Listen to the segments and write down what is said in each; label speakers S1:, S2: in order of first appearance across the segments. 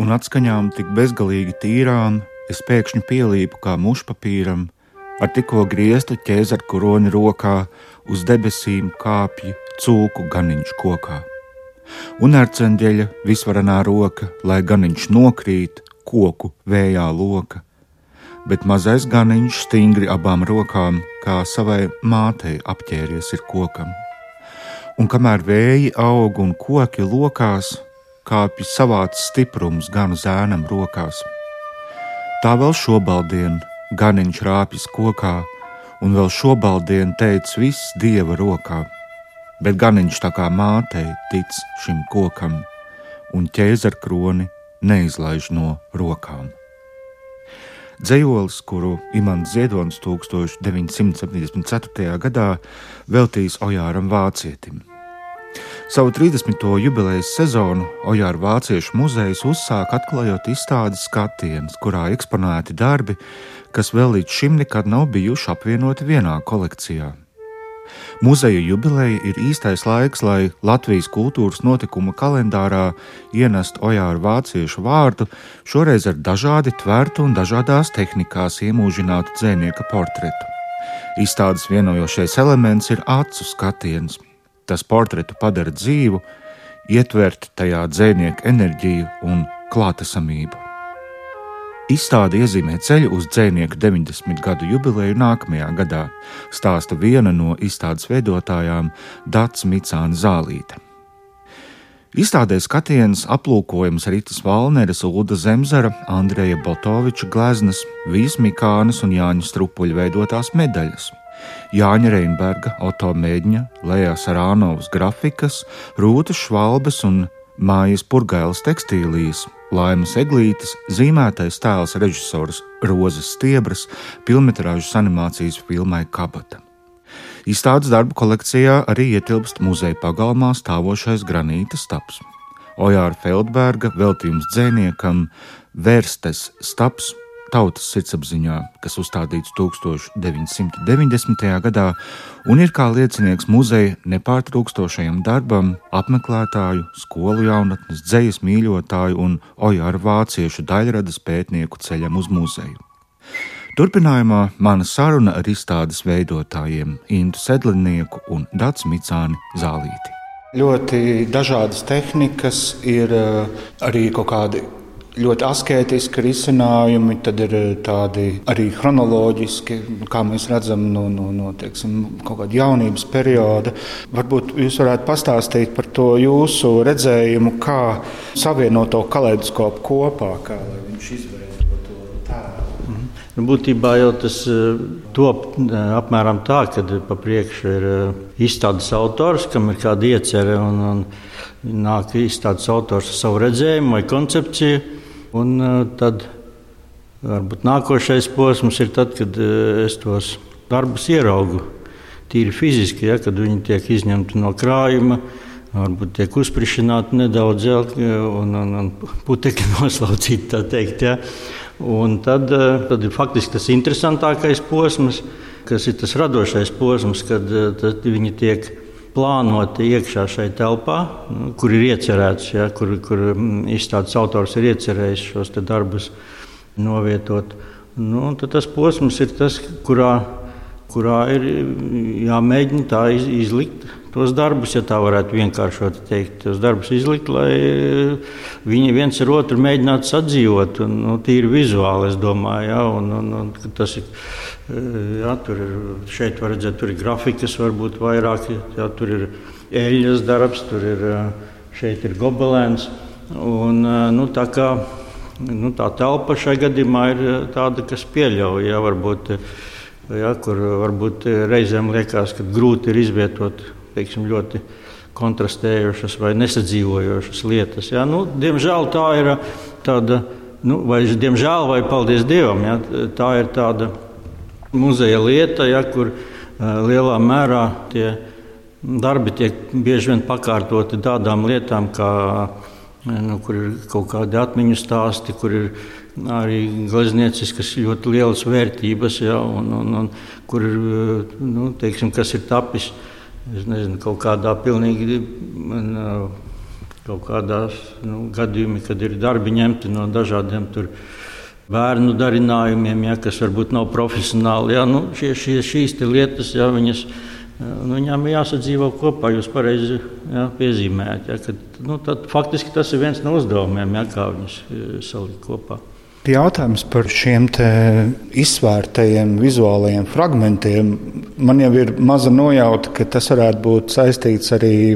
S1: un atskaņām tik bezgalīgi tīrām, es pēkšņi pielīpu kā mušpapīram, ar tikko grieztu ķēzaru kuroni rokā, uz debesīm kāpja cūku ganiņš kokā. Un ar cendeļa visvarenā roka, lai ganiņš nokrīt, koku vējā loka bet mazais ganiņš stingri abām rokām, kā savai mātei apķēries ir kokam. Un kamēr vēji aug un koki lokās, kāpj savāds stiprums ganu zēnam rokās. Tā vēl šobaldien ganiņš rāpjas kokā, un vēl šobaldien teica viss dieva rokā, bet ganiņš tā kā mātei tic šim kokam, un ķēzar kroni neizlaiž no rokām. Dzējolis, kuru Imants Ziedonis 1974. gadā veltījis Ojāram Vācietim. Savu 30. jubilejas sezonu Ojāra Vāciešu muzejs uzsāka atklājot izstādes skatienus, kurā eksponēti darbi, kas vēl līdz šim nekad nav bijuši apvienoti vienā kolekcijā. Muzeja jubileja ir īstais laiks, lai Latvijas kultūras notikuma kalendārā ienestu ojāru vāciešu vārdu, šoreiz ar dažādi tvērtu un dažādās tehnikās iemūžinātu dzēnieka portretu. Izstādes vienojošais elements ir acu skatiens. Tas portretu padara dzīvu, ietvert tajā dzēnieka enerģiju un klātesamību. Izstāde iezīmē ceļu uz dzinieku 90 gadu jubileju nākamajā gadā, stāsta viena no izstādes veidotājām Dārts Micāna Zālīte. Izstādē skatiens aplūkojams Rītas Valneres, Ulda Zemzara, Andreja Botoviča gleznas, Vīs Mikānas un Jāņa Strupuļa veidotās medaļas. Jāņa Reinberga, Oto Mēģņa, Lējas Rānovas grafikas, Rūtas Švalbes un Mājas Purgailas tekstīlijas, Laimas Eglītes, zīmētais tēls režisors Rozes Stiebras, filmas animācijas filmai Kabata. Izstādes darbu kolekcijā arī ietilpst muzeja pagalmā stāvošais granīta stāps. Ojāra Feldberga veltījums dzēniekam Vērstes stāps tautas sirdsapziņā, kas uzstādīts 1990. gadā, un ir kā liecinieks muzeja nepārtrūkstošajam darbam, apmeklētāju, skolu jaunatnes, dzejas mīļotāju un ojāru vāciešu daļradas pētnieku ceļam uz muzeju. Turpinājumā mana saruna ar izstādes veidotājiem Intu Sedlinieku un Dācis Micāni Zālīti. Ļoti dažādas tehnikas, ir eh, arī kaut kādi ļoti asketiski risinājumi, tad ir eh, tādi arī chronoloģiski, kā mēs redzam no, no, no teiksim, kaut kāda jaunības perioda. Varbūt jūs varētu pastāstīt par to jūsu redzējumu, kā savienot to kaleidoskopu kopā, kā viņš izveido to tēlu.
S2: Mhm. Nu, būtībā jau tas eh, top eh, apmēram tā, ka pa priekšu ir izstādes autors, kam ir kāda iecerē, un, un nāk izstādes autors ar savu redzējumu vai koncepciju. Un uh, tad varbūt nākošais posms ir tad, kad uh, es tos darbus ieraugu tīri fiziski, ja, kad viņi tiek izņemti no krājuma. Varbūt tiek uzsprišināti nedaudz ja, un, un, un putekļi noslaucīti. Teikt, ja. Un tad, tad ir faktiski tas interesantākais posms, kas ir tas radošais posms, kad viņi tiek plānoti iekšā šajā telpā, nu, kur ir iecerēts, ja, kur, kur mm, izstādes autors ir iecerējis šos darbus novietot. Nu, tas posms ir tas, kurā, kurā ir jāmēģina tā iz, izlikt tos darbus, ja tā varētu vienkāršot teikt, tos darbus izlikt, lai viņi viens ar otru mēģinātu sadzīvot. Un, nu, tīri vizuāli, es domāju, ja, un, un, un tas ir Jā, tur ir šeit var redzēt, tur ir grafikas, varbūt vairāk. Jā, tur ir eļļas darbs, tur ir šeit ir gobelēns. Un, nu, tā, kā, nu, tā telpa šajā gadījumā ir tāda, kas pieļauj, jā, varbūt, jā, kur varbūt reizēm liekas, ka grūti ir izvietot teiksim, ļoti kontrastējošas vai nesadzīvojošas lietas. Jā. Nu, diemžēl tā ir tāda, nu, vai diemžēl, vai paldies Dievam, jā, tā ir tāda muzeja lieta, ja, kur lielā mērā tie darbi tiek bieži vien pakārtoti tādām lietām, kā, nu, kur ir kaut kādi atmiņu stāsti, kur ir arī gleznieciskas ļoti lielas vērtības, ja, un, un, un kur ir, nu, teiksim, kas ir tapis nezinu, kaut kādā pilnīgi kaut kādās nu, gadījumā, kad ir darbi ņemti no dažādiem bērnu darinājumiem, ja, kas varbūt nav profesionāli. Ja, nu, šie, šie, šīs lietas, ja, viņas, nu, viņām ir jāsadzīvo kopā. Jūs pareizi ja, piezīmējat, ja, ka, nu, tad, faktiski tas ir viens no uzdevumiem, ja, kā viņus e, salikt kopā.
S1: Jautājums par šiem izsvērtajiem vizuālajiem fragmentiem. Man jau ir maza nojauta, ka tas varētu būt saistīts arī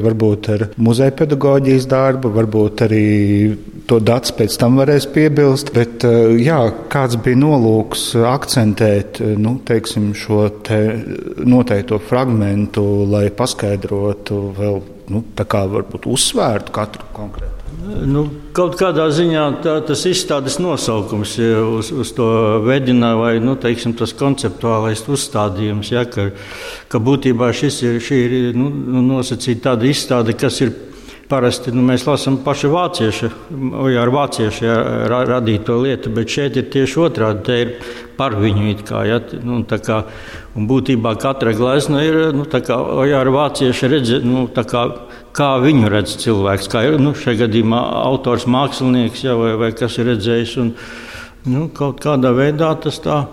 S1: ar muzeja pedagoģijas darbu, varbūt arī to dats pēc tam varēs piebilst. Bet, jā, kāds bija nolūks akcentēt nu, teiksim, šo te noteikto fragmentu, lai paskaidrotu vēl, nu, tā kā varbūt uzsvērtu katru konkrētu.
S2: Nu, kaut kādā ziņā tā, tas izstādes nosaukums ja, uz, uz to vedina, vai nu, teiksim, tas konceptuālais uzstādījums, ja, ka, ka būtībā šis ir, ir nu, nu, nosacīta tāda izstāde, kas ir Parasti nu, mēs lasām pašu vāciešu, jau ar vāciešu ja, ra, radīto lietu, bet šeit ir tieši otrādi. Te ir par viņu. Kā, ja, nu, kā, būtībā katra glezna ir nu, kā, jau ar vāciešu redzi, nu, kā, kā viņu redz cilvēks. Kā ir nu, šajā gadījumā autors, mākslinieks ja, vai, vai kas ir redzējis. Un, nu, kaut kādā veidā tas tā,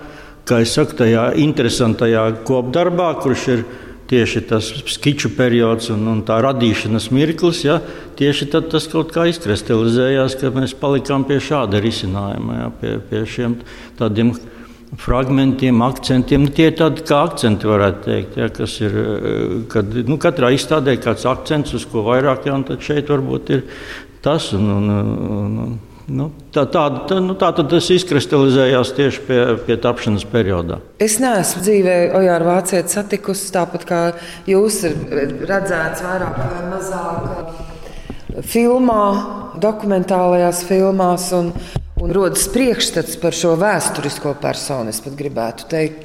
S2: kā es saku, tajā interesantajā kopdarbā, kurš ir ielikās tieši tas skiču periods un, un tā radīšanas mirklis, ja, tieši tad tas kaut kā izkristalizējās, ka mēs palikām pie šāda risinājuma, ja, pie, pie šiem tādiem fragmentiem, akcentiem. Nu, tie ir tādi kā akcenti, varētu teikt, ja, kas ir, kad nu, katrā izstādē kāds akcents, uz ko vairāk, ja, un tad šeit varbūt ir tas. Un, un, un, un, Nu, tā, tā, tā, nu, tā tad tas izkristalizējās tieši pie, pie tapšanas periodā.
S3: Es neesmu dzīvē Ojāra Vācijā satikusi tāpat kā jūs redzēts vairāk vai mazāk filmā, dokumentālajās filmās. Un, un rodas priekšstats par šo vēsturisko personu, es pat gribētu teikt.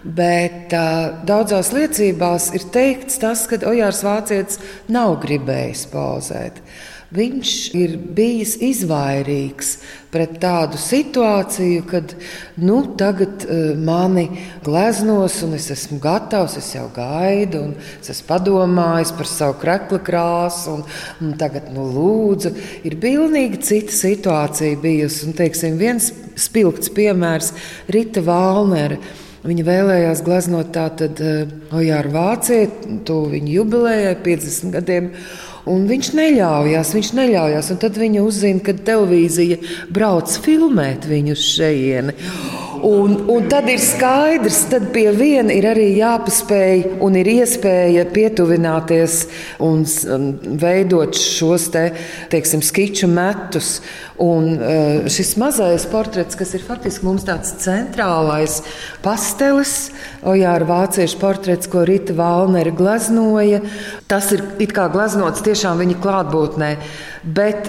S3: Bet uh, daudzās liecībās ir teikts, tas, ka Ojārs Vācietis nav gribējis pauzēt. Uh, Viņš ir bijis izvairīgs pret tādu situāciju, kad nu, tagad uh, mani gleznos, un es esmu gatavs, es jau gaidu, un es esmu padomājis par savu krekla krāsu, un, un tagad nu, lūdzu. Ir pilnīgi cita situācija bijusi. Un, teiksim, viens spilgts piemērs - Rita Valnere. Viņa vēlējās gleznot tādu uh, Ojāru Vāciju, to viņa jubilejai, 50 gadiem. Un viņš neļaujās, viņš neļaujās. Un tad viņa uzzina, ka televīzija brauc filmēt viņu šejieni. Un, un tad ir skaidrs, ka pie viena ir arī jāpaspēj un ir iespēja pietuvināties un, un veidot šos te, teiksim, skiču metus. Un uh, šis mazais portrets, kas ir faktiski mums tāds centrālais pastelis, Ojāra vāciešu portrets, ko Rita Valnere gleznoja, tas ir it kā gleznots tiešām viņa klātbūtnē. Bet,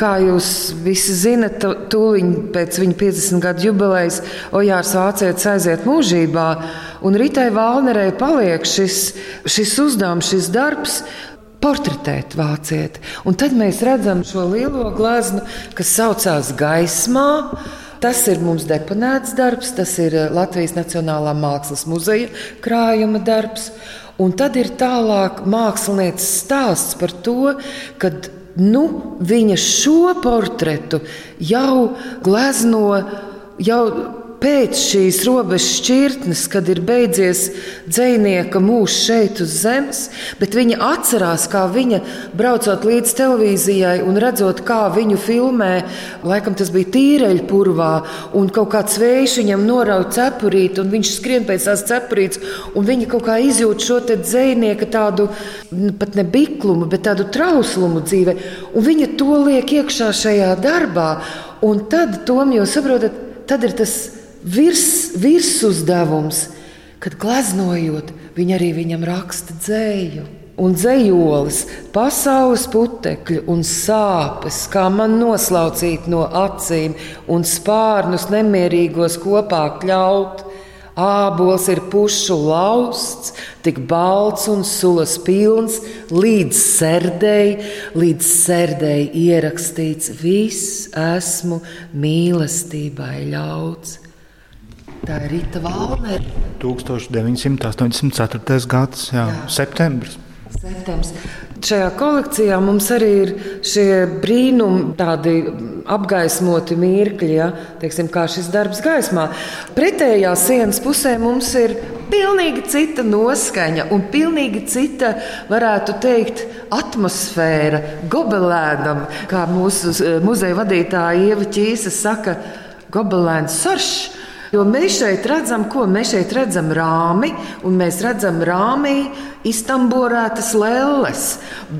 S3: kā jūs visi zinat, tūlīt pēc viņa 50 gadu jubilejas Ojārs Vācietis aiziet mūžībā, un Ritai Valnerei paliek šis, šis uzdevums, šis darbs portretēt vācieti. Un tad mēs redzam šo lielo gleznu, kas saucās gaismā. Tas ir mums deponēts darbs, tas ir Latvijas Nacionālā Mākslas muzeja krājuma darbs. Un tad ir tālāk mākslinieces stāsts par to, ka nu, viņa šo portretu jau glezno jau pēc šīs robežas šķirtnes, kad ir beidzies dzinieka mūžs šeit uz zemes, bet viņa atcerās, kā viņa braucot līdz televīzijai un redzot, kā viņu filmē, laikam tas bija tīreļu purvā, un kaut kāds vējš viņam norauj cepurīt, un viņš skrien pēc tās cepurītes, un viņa kaut kā izjūt šo dzinieka tādu pat ne biklumu, bet tādu trauslumu dzīvē, un viņa to liek iekšā šajā darbā, un tad, Tom, jūs saprotat, tad ir tas virs, virsuzdevums, kad gleznojot, viņa arī viņam raksta dzēju. Un dzējolis, pasaules putekļi un sāpes, kā man noslaucīt no acīm, un spārnus nemierīgos kopā kļaut. Ābols ir pušu lausts, tik balts un sulas pilns, līdz sērdēji, līdz sērdēji ierakstīts: Viss esmu mīlestībai ļauts. Tā ir Rīta Valnere.
S1: 1984. gads, jā, jā. septembris.
S3: septembris. šajā kolekcijā mums arī ir šie brīnumi, tādi apgaismoti mirkļi, ja? Teiksim, kā šis darbs gaismā. Pretējā sienas pusē mums ir pilnīgi cita noskaņa un pilnīgi cita, varētu teikt, atmosfēra gobelēnam, kā mūsu muzeja vadītāja Ieva Čīsa saka, gobelēns saršs. Jo mēs šeit redzam, ko mēs šeit redzam rāmi, un mēs redzam rāmī iztamborētas lēles.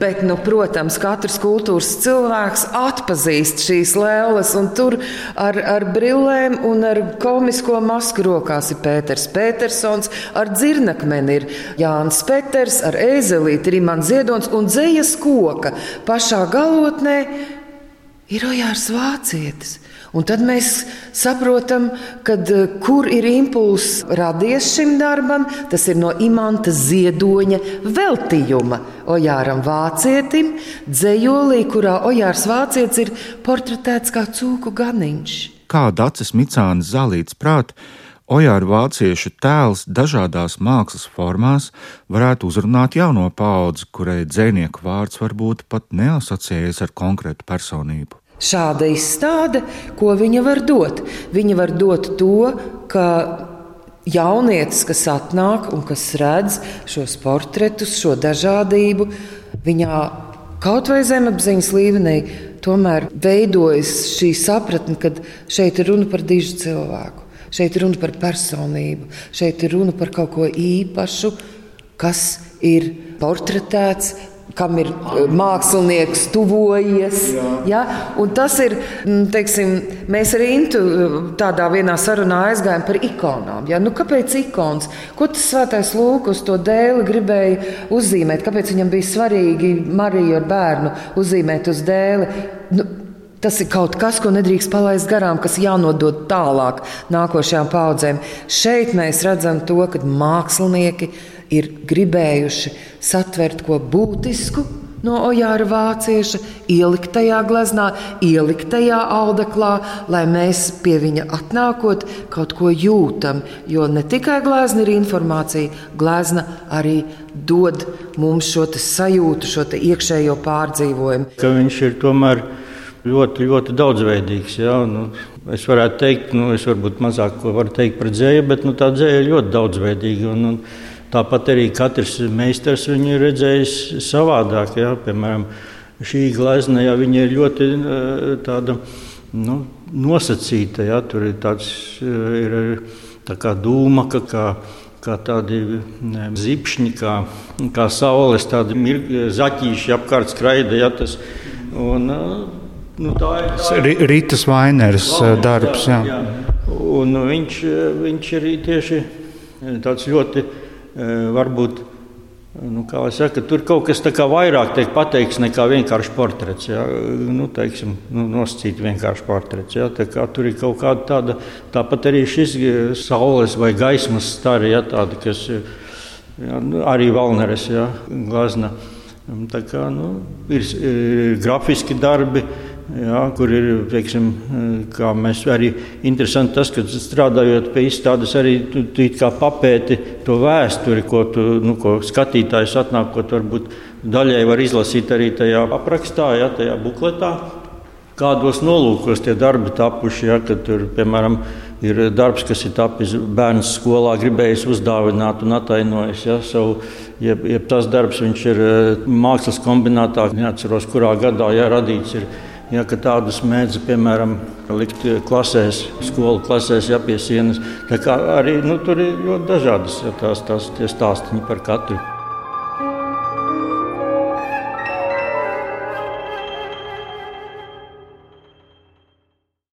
S3: Bet, nu, protams, katrs kultūras cilvēks atpazīst šīs lēles, un tur ar, ar brillēm un ar komisko masku rokās ir Pēters Petersons, ar dzirnakmeni ir Jānis Peters, ar ēzelīti ir Imants Ziedons un dzējas koka. Pašā galotnē ir Ojārs Vācietis. Un tad mēs saprotam, kad, eh, kur ir impulss radies šim darbam. Tas ir no imanta ziedoņa veltījuma Ojāram Vācietim, dzējolī, kurā Ojārs Vācietis ir portretēts kā cūku ganiņš.
S1: Kā Dācis Micāns Zālīts prāt, Ojāra vāciešu tēls dažādās mākslas formās varētu uzrunāt jauno paudzi, kurai dzinieku vārds varbūt pat neasociējas ar konkrētu personību.
S3: Šāda izstāde, ko viņa var dot? Viņa var dot to, ka jaunietis, kas atnāk un kas redz šos portretus, šo dažādību, viņā kaut vai zemapziņas līmenī tomēr veidojas šī sapratne, ka šeit ir runa par dižu cilvēku. Šeit ir runa par personību, šeit ir runa par kaut ko īpašu, kas ir portretēts, kam ir e, mākslinieks tuvojies. Ja? Un tas ir, teiksim, mēs arī Intu e, tādā vienā sarunā aizgājām par ikonām. Ja? Nu, kāpēc ikonas? Ko tas svētais Lūks to dēli gribēja uzzīmēt? Kāpēc viņam bija svarīgi Mariju ar bērnu uzzīmēt uz dēli? Nu, Tas ir kaut kas, ko nedrīkst palaist garām, kas jānodod tālāk nākošajām paudzēm. Šeit mēs redzam to, ka mākslinieki ir gribējuši satvert ko būtisku no Ojāra vācieša, ielikt tajā gleznā, ielikt tajā audeklā, lai mēs pie viņa atnākot kaut ko jūtam. Jo ne tikai glezna ir informācija, glezna arī dod mums šo sajūtu, šo iekšējo pārdzīvojumu.
S2: Ka viņš ir tomēr ļoti, ļoti daudzveidīgs. Ja? Nu, es varētu teikt, nu, es varbūt mazāk ko varu teikt par dzēju, bet nu, tā dzēja ir ļoti daudzveidīga. Un, un, Tāpat arī katrs meistars viņu ir redzējis savādāk. Jā. Piemēram, šī glezna jā, ir ļoti eh, tāda, nu, nosacīta. Jā. Tur ir tāds eh, ir, tā kā dūma, ka, kā, kā tādi zipšņi, kā, kā saules, tādi zaķīši apkārt skraida. Jā, tas, un, eh,
S1: nu, tā ir tā ir Rītas Vainers darbs. Jā, jā.
S2: Un viņš, viņš arī tieši tāds ļoti Eh, varbūt nu, saka, tur kaut kas vairāk tiek pateikts nekā vienkārši portrets. Ja? Nu, teiksim, nu, nosacīt vienkārši portrets. Ja? Tur ir kaut kāda tāda, tāpat arī šis eh, saules vai gaismas stari, ja? tāda, kas ja? Nu, arī Valneres ja? glazna. Tā kā, nu, ir, ir grafiski darbi. Jā, kur ir teiksim, mēs arī interesanti tas, ka strādājot pie izstādes, arī tu, tu papēti to vēsturi, ko, tu, nu, ko skatītājs atnākot, varbūt daļai var izlasīt arī tajā aprakstā, jā, tajā bukletā. Kādos nolūkos tie darbi tapuši, ja, tur, piemēram, ir darbs, kas ir tapis bērnu skolā, gribējis uzdāvināt un attainojis ja, savu, jeb, jeb tas darbs, viņš ir mākslas kombinātā, neatceros, kurā gadā ja, radīts. Ir, Ja, tādus mēdz, piemēram, likt klasēs, skolu klasēs, ja pie sienas. Arī nu, tur ir ļoti dažādas ja, tās, tās stāstīņi par katru.